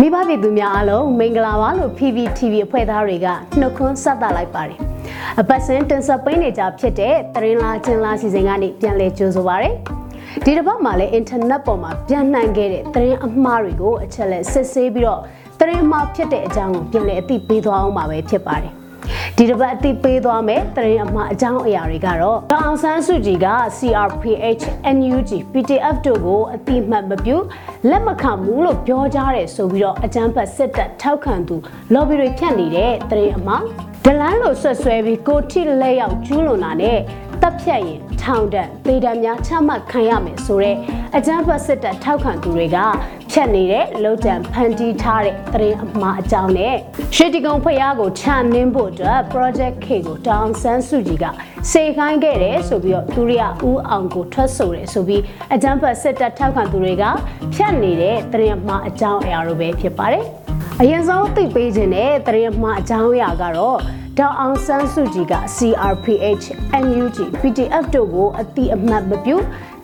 မိဘပြည်သူများအားလုံးမင်္ဂလာပါလို့ PPTV အဖွဲ့သားတွေကနှုတ်ခွန်းဆက်သလိုက်ပါတယ်။အပတ်စဉ်တင်ဆက်ပေးနေကြဖြစ်တဲ့တရင်လာချင်းလာစီစဉ်ကနေပြန်လည်ကြိုဆိုပါရစေ။ဒီတစ်ပတ်မှာလည်း internet ပေါ်မှာပြန်နိုင်ခဲ့တဲ့တရင်အမှားတွေကိုအချက်လက်စစ်ဆေးပြီးတော့တရင်အမှားဖြစ်တဲ့အကြောင်းကိုပြန်လည်အသိပေးသွားအောင်ပါပဲဖြစ်ပါတယ်။ ဒီတစ်ပတ်အသိပေးသွားမယ်တရင်အမှားအကြောင်းအရာတွေကတော့ဒေါအောင်ဆန်းစုကြည်က CRPH NUG PDF တို့ကိုအတိမတ်မပြုလက်မခံဘူးလို့ပြောကြတယ်ဆိုပြီးတော့အကြမ်းဖက်စစ်တပ်ထောက်ခံသူ lobby တွေဖြန့်နေတဲ့တရင်အမှားဒလန်းလိုဆွတ်ဆွဲပြီးကိုထိလက်ရောက်ကျူးလွန်တာနဲ့တပ်ဖြတ်ရင်ထောင်ဒဏ်ပေဒဏ်များချမှတ်ခံရမယ်ဆိုတော့အကြမ်းဖက်စစ်တပ်ထောက်ခံသူတွေက ဖြတ်နေတဲ့လုံတံဖန်တီးထားတဲ့တရင်အမှားအကြောင်းနဲ့ရှစ်တီကုံဖျားကိုချနင်းဖို့အတွက် project K ကိုတောင်ဆန်းစုကြည်ကစေခိုင်းခဲ့တယ်ဆိုပြီးတော့သူရိယဦးအောင်ကိုထွက်ဆိုတယ်ဆိုပြီးအကြမ်းဖက်စစ်တပ်ထောက်ခံသူတွေကဖြတ်နေတဲ့တရင်အမှားအကြောင်းအရာလိုပဲဖြစ်ပါတယ်အရင်ဆုံးသိပေးခြင်းတဲ့တရင်အမှားအကြောင်းအရာကတော့ဒေါအောင်ဆန်းစုကြည်က CRPH NUG PDF တို့ကိုအတိအမှတ်မပြု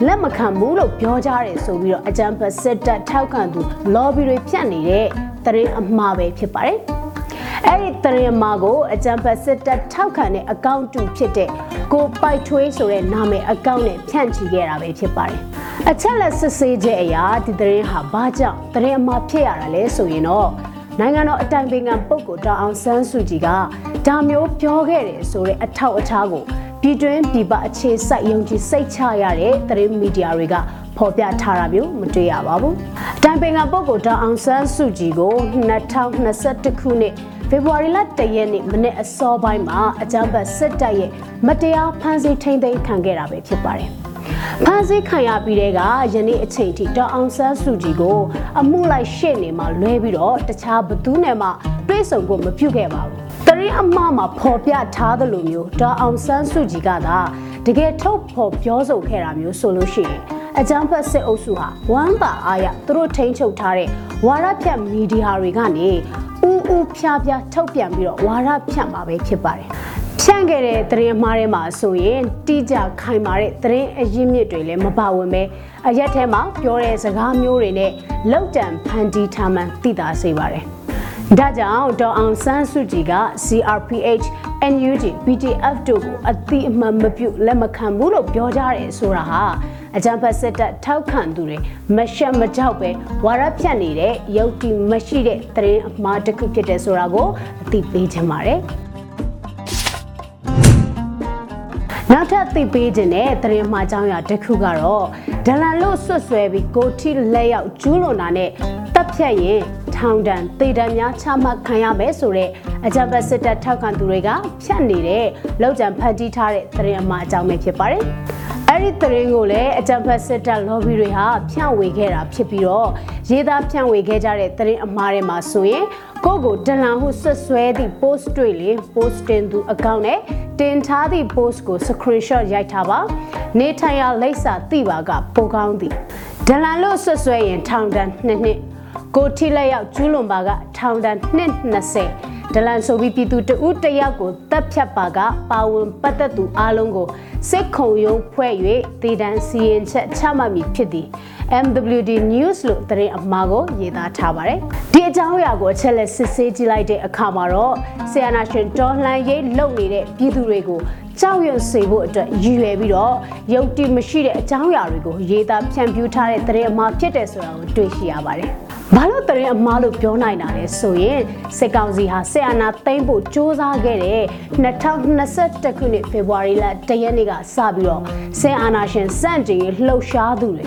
လက်မခံဘူးလို့ပြောကြတယ်ဆိုပြီးတော့အကြံဖက်စစ်တပ်ထောက်ခံသူ lobby တွေဖြတ်နေတဲ့တရင်အမှားပဲဖြစ်ပါတယ်။အဲ့ဒီတရင်အမှားကိုအကြံဖက်စစ်တပ်ထောက်ခံတဲ့အကောင့်တူဖြစ်တဲ့ကိုပိုက်ထွေးဆိုတဲ့နာမည်အကောင့်နဲ့ဖြန့်ချီခဲ့တာပဲဖြစ်ပါတယ်။အချက်လက်စစ်ဆေးချက်အရာဒီတရင်ဟာဘာကြောင့်တရင်အမှားဖြစ်ရတာလဲဆိုရင်တော့နိုင်ငံတော်အတိုင်ပင်ခံပုဂ္ဂိုလ်တောင်အောင်ဆန်းစုကြည်ကဒါမျိုးပြောခဲ့တယ်ဆိုတဲ့အထောက်အထားကို ပြည်တွင်းပြည်ပအခြေစိုက်ယုံကြည်စိတ်ချရတဲ့သတင်းမီဒီယာတွေကဖော်ပြထားတာမျိုးမတွေ့ရပါဘူး။တိုင်ပင်ခံပုဂ္ဂိုလ်တောင်အောင်ဆန်းစုကြည်ကို2021ခုနှစ်ဖေဖော်ဝါရီလ1ရက်နေ့မနေ့အစောပိုင်းမှာအကြမ်းဖက်စစ်တပ်ရဲ့မတရားဖမ်းဆီးထိန်းသိမ်းခံခဲ့တာပဲဖြစ်ပါတယ်။ဖမ်းဆီးခံရပြီးတဲ့ကယနေ့အချိန်ထိတောင်အောင်ဆန်းစုကြည်ကို အမှုလိုက်ရှေ့နေမှာလွဲပြီးတော့တခြားဘသူနဲ့မှတွေးဆုံဖို့မပြုခဲ့ပါဘူး။ တရင်အမှားမှာဖော်ပြထားသလိုမျိုးတောင်အောင်ဆန်းစုကြည်ကသာတကယ်ထုတ်ဖော်ပြောဆိုခဲ့တာမျိုးဆိုလို့ရှိရင်အကြမ်းဖက်စစ်အုပ်စုဟာဝမ်းပါအားရသူတို့ထိန်းချုပ်ထားတဲ့ဝါရဖြတ်မီဒီယာတွေကနေဥဥဖြားဖြားထုတ်ပြန်ပြီးတော့ဝါရဖြတ်မှာပဲဖြစ်ပါတယ်။ဖြန့်ခဲ့တဲ့သတင်းမှားတွေမှာဆိုရင်တိကျခိုင်မာတဲ့သတင်းအရင်းမြစ်တွေလည်းမပါဝင်ပဲအရက်ထဲမှာပြောတဲ့စကားမျိုးတွေနဲ့လောက်တံဖန်တီးထားမှန်းသိတာစေပါတယ်။ ဒါကြောင့်ဒေါအောင်ဆန်းစုကြည်က CRPH NUG BTF တို့ကိုအတိအမှန်မပြုလက်မခံဘူးလို့ပြောကြတယ်ဆိုတာဟာအကြံဖတ်စစ်တပ်ထောက်ခံသူတွေမရှက်မကြောက်ပဲဝါရဖြတ်နေတဲ့ရုပ်တိမရှိတဲ့သတင်းအမှားတစ်ခုဖြစ်တယ်ဆိုတာကိုအသိပေးချင်ပါတယ်နောက်ထပ်သိပေးခြင်းတဲ့သတင်းမှားကြောင်းရာတစ်ခုကတော့ဒလန်လို့ဆွတ်ဆွဲပြီးကိုထိလက်ရောက်ကျူးလွန်တာနဲ့တပ်ဖြတ်ရင် ထောင်ဒဏ်တေတံများချမှတ်ခံရမယ်ဆိုတဲ့အကြံပတ်စစ်တပ်ထောက်ခံသူတွေကဖြတ်နေတဲ့လောက်ကျန်ဖန်တီးထားတဲ့သတင်းအမှားအကြောင်းပဲဖြစ်ပါတယ်။အဲ့ဒီသတင်းကိုလည်းအကြံဖက်စစ်တပ် lobby တွေဟာဖြန့်ဝေခဲ့တာဖြစ်ပြီးတော့ရေးသားဖြန့်ဝေခဲ့ကြတဲ့သတင်းအမှားတွေမှာဆိုရင်ကိုကိုဒလန်ဟုဆွဆွဲသည့် post တွေလေ post တင်သူအကောင့်နဲ့တင်ထားသည့် post ကို screenshot ရိုက်ထားပါနေထိုင်ရလိပ်စာသိပါကပိုကောင်းသည်ဒလန်လို့ဆွဆွဲရင်ထောင်ဒဏ်2နှစ် ကိုထိလက်ရောက်ကျူးလွန်ပါကထောင်ဒဏ်နှစ်20ဒလန်ဆိုပြီးပြည်သူတဦးတယောက်ကိုတပ်ဖြတ်ပါကပါဝင်ပတ်သက်သူအလုံးကိုစစ်ခုံရုံးဖွဲ့၍ဒေတန်စီရင်ချက်ချမှတ်မည်ဖြစ်သည် MWD News လို့သတင်းအမှားကိုရေးသားထားပါတယ်။ဒီအကြောင်းအရာကိုအချက်လက်စစ်ဆေးကြည့်လိုက်တဲ့အခါမှာတော့ဆီယနာရှင်ဒေါ်လှန်ရေးလုပ်နေတဲ့ပြည်သူတွေကို ကြောက်ရွံ့စေဖို့အတွက်ရည်ရွယ်ပြီးတော့ရုပ်တည်မရှိတဲ့အကြောင်းအရာတွေကိုရေးသားဖြန့်ဖြူးထားတဲ့သတင်းအမှားဖြစ်တယ်ဆိုတာကိုတွေ့ရှိရပါတယ်။ဘာလို့တရင်အမားလို့ပြောနိုင်တာလဲဆိုရင်စစ်ကောင်စီဟာဆီယနာသိမ့်ဖို့စ조사ခဲ့တဲ့2021ခုနှစ်ဖေဖော်ဝါရီလတရက်နေ့ကစပြီးတော့ဆီအာနာရှင်စန့်ကျင်လှုပ်ရှားသူတွေ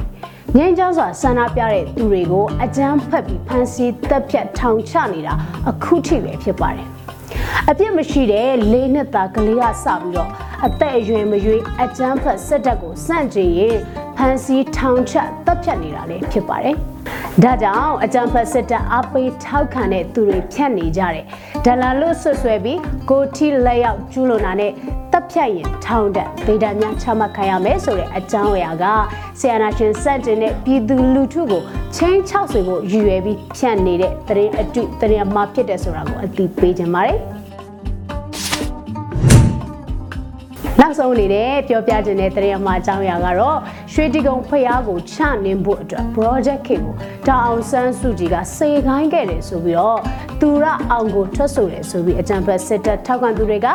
ငင်းကြောစွာဆန္ဒပြတဲ့သူတွေကိုအကြမ်းဖက်ပြီးဖမ်းဆီးတပ်ဖြတ်ထောင်ချနေတာအခုထိပဲဖြစ်ပါတယ်။အပြစ်မရှိတဲ့လေးနှစ်သားကလေးကစပြီးတော့ အသက်အရွယ်မရွေးအကြမ်းဖက်စစ်တပ်ကိုစန့်ကျင်ရင်ဖမ်းဆီးထောင်ချတပ်ဖြတ်နေတာလည်းဖြစ်ပါတယ်။ဒါကြောင့်အကြံဖက်စစ်တပ်အပိထောက်ခံတဲ့သူတွေဖြတ်နေကြတယ်။ဒလန်လို့ဆွဆွဲပြီးကိုထီလက်ရောက်ကျူးလွန်တာနဲ့တပ်ဖြတ်ရင်ထောင်တက်ဗေဒများချမှတ်ခံရမယ်ဆိုတဲ့အကြောင်းအရာကဆီယနာရှင်စက်တင်တဲ့ပြည်သူလူထုကိုချင်းချောက်ဆွေဖို့ရည်ရွယ်ပြီးဖြတ်နေတဲ့တရင်အတုတရင်အမှားဖြစ်တယ်ဆိုတာကိုအသိပေးခြင်းပါတယ်။ နောက်ဆုံးအနေနဲ့ပြောပြခြင်းတဲ့သတင်းအမှားအကြောင်းအရာကတော့ရွှေတိကုံဖျားကိုချနင်းဖို့အတွက် project ခေကိုတာအောင်ဆန်းစုကြည်ကစေခိုင်းခဲ့တယ်ဆိုပြီးတော့သူရအောင်ကိုထွက်ဆိုတယ်ဆိုပြီးအကြံဖက်စစ်တပ်ထောက်ခံသူတွေက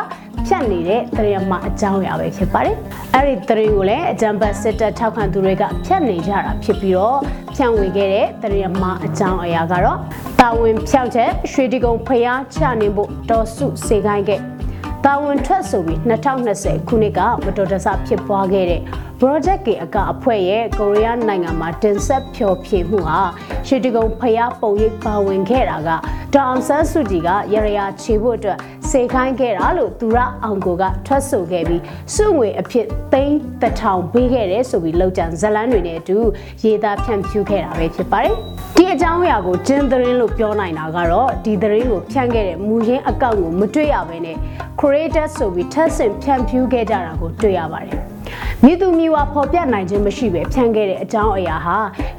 ဖြတ်နေတဲ့သတင်းအမှားအကြောင်းအရာပဲဖြစ်ပါတယ်။အဲ့ဒီသတင်းကိုလည်းအကြံဖက်စစ်တပ်ထောက်ခံသူတွေကဖြတ်နေကြတာဖြစ်ပြီးတော့ဖြန့်ဝေခဲ့တဲ့သတင်းအမှားအကြောင်းအရာကတော့တာဝန်ဖြောက်ချက်ရွှေတိကုံဖျားချနင်းဖို့တော်စုစေခိုင်းခဲ့ တာဝန်ထွက်ဆိုပြီး2020ခုနှစ်ကမတော်တဆဖြစ်ပွားခဲ့တဲ့ project ကေအကအဖွဲ့ရဲ့ကိုရီးယားနိုင်ငံမှာတင်ဆက်ဖျော်ဖြေမှုဟာရှီတကုံဖျားပုံရိပ်ပါဝင်ခဲ့တာကဒေါအောင်ဆန်းစုကြည်ကရရရာခြေဖို့အတွက် စေခိုင်းခဲ့တာလို့သူရအောင်ကိုကထွက်ဆိုခဲ့ပြီးစုငွေအဖြစ်သိန်းတစ်ထောင်ပေးခဲ့တယ်ဆိုပြီးလောက်ကျန်ဇလန်းတွေနဲ့အတူရေးသားဖြန့်ဖြူးခဲ့တာပဲဖြစ်ပါတယ်ဒီအကြောင်းအရာကိုဂျင်းသတင်းလို့ပြောနိုင်တာကတော့ဒီသတင်းကိုဖြန့်ခဲ့တဲ့မူရင်းအကောင့်ကိုမတွေ့ရဘဲနဲ့ creator ဆိုပြီးထပ်ဆင့်ဖြန့်ဖြူးခဲ့ကြတာကိုတွေ့ရပါတယ် မြည်သူမြည်ဝါဖော်ပြနိုင်ခြင်းမရှိပဲဖြန့်ခဲ့တဲ့အကြောင်းအရာဟာ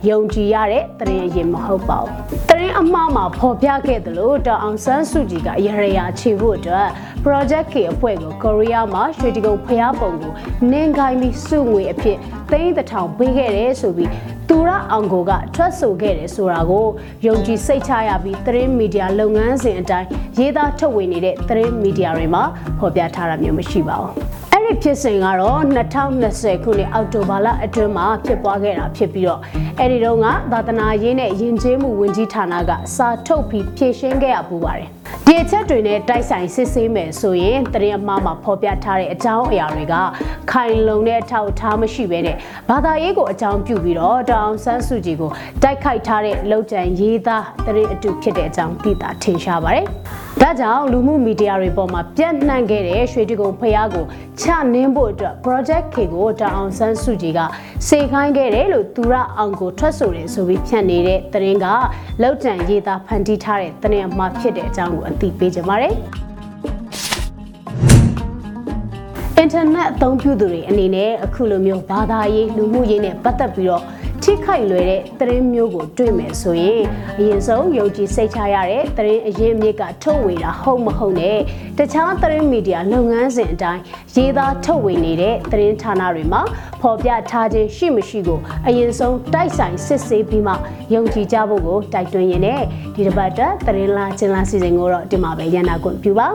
ယုံကြည်ရတဲ့သတင်းအရင်မဟုတ်ပါဘူး။သတင်းအမှားမှာဖော်ပြခဲ့သလိုတောင်အောင်ဆန်းစုကြည်ကရရရာခြေဖို့အတွက် project K အဖွဲ့ကိုကိုရီးယားမှာရွှေတကုံဖျားပုံကိုနင်းခိုင်းပြီးစုငွေအဖြစ်သိန်းတစ်ထောင်ပေးခဲ့တယ်ဆိုပြီးသူရအောင်ကိုကထွက်ဆိုခဲ့တယ်ဆိုတာကိုယုံကြည်စိတ်ချရပြီးသတင်းမီဒီယာလုပ်ငန်းစဉ်အတိုင်းရေးသားထုတ်ဝေနေတဲ့သတင်းမီဒီယာတွေမှာဖော်ပြထားတာမျိုးမရှိပါဘူး။အဲ့ ဒီဖြစ်စဉ်ကတော့2020ခုနှစ်အောက်တိုဘာလအတွင်းမှာဖြစ်ပွားခဲ့တာဖြစ်ပြီးတော့အဲ့ဒီတော့ကသာသနာရေးနဲ့ယဉ်ကျေးမှုဝန်ကြီးဌာနကစာထုတ်ပြီးဖြည့်ရှင်းခဲ့ရပူပါတယ်။ဒီအချက်တွေနဲ့တိုက်ဆိုင်စစ်ဆေးမယ်ဆိုရင်တရင်အမှားမှာဖော်ပြထားတဲ့အကြောင်းအရာတွေကခိုင်လုံတဲ့အထောက်အထားမရှိဘဲနဲ့ဘာသာရေးကိုအကြောင်းပြုပြီးတော့တောင်ဆန်းစုကြည်ကိုတိုက်ခိုက်ထားတဲ့လောက်ကျန်ရေးသားတရင်အတူဖြစ်တဲ့အကြောင်းသိတာထင်ရှားပါတယ်။ ဒါကြောင့်လူမှုမီဒီယာတွေပေါ်မှာပြန့်နှံ့ခဲ့တဲ့ရွှေတကုံဖျားကိုချနင်းဖို့အတွက် project K ကိုတောင်အောင်ဆန်းစုကြည်ကစေခိုင်းခဲ့တယ်လို့သူရအောင်ကိုထွက်ဆိုတယ်ဆိုပြီးဖြန့်နေတဲ့သတင်းကလောက်ကျန်ရေးသားဖန်တီးထားတဲ့သတင်းအမှားဖြစ်တဲ့အကြောင်းကိုအသိပေးကြပါမယ်။အင်တာနက်အသုံးပြုသူတွေအနေနဲ့အခုလိုမျိုးဘာသာရေးလူမှုရေးနဲ့ပတ်သက်ပြီးတော့ ထိခိုက်လွယ်တဲ့သတင်းမျိုးကိုတွေ့မယ်ဆိုရင်အရင်ဆုံးယုံကြည်စိတ်ချရတဲ့သတင်းအရင်းအမြစ်ကထုတ်ဝေတာဟုတ်မဟုတ်နဲ့တခြားသတင်းမီဒီယာလုပ်ငန်းစဉ်အတိုင်းရေးသားထုတ်ဝေနေတဲ့သတင်းဌာနတွေမှာဖော်ပြထားခြင်းရှိမရှိကိုအရင်ဆုံးတိုက်ဆိုင်စစ်ဆေးပြီးမှယုံကြည်ကြဖို့ကိုတိုက်တွန်းရင်းနဲ့ဒီတစ်ပတ်တက်သတင်းလားချင်းလားစီစဉ်ကိုတော့ဒီမှာပဲရန်နာခွင့်ပြုပါ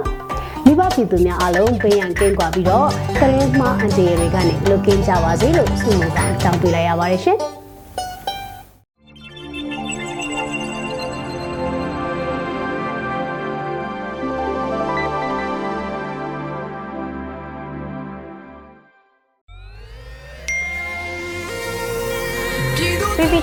မိဘပြည်သူများအားလုံးဘေးရန်ကင်းကွာပြီးတော့ကရင်မှားအန်တီတွေကနေလွတ်ကင်းကြပါစေလို့ဆုမွန်ကောင်းတောင်းပေးလိုက်ရပါတယ်ရှင်။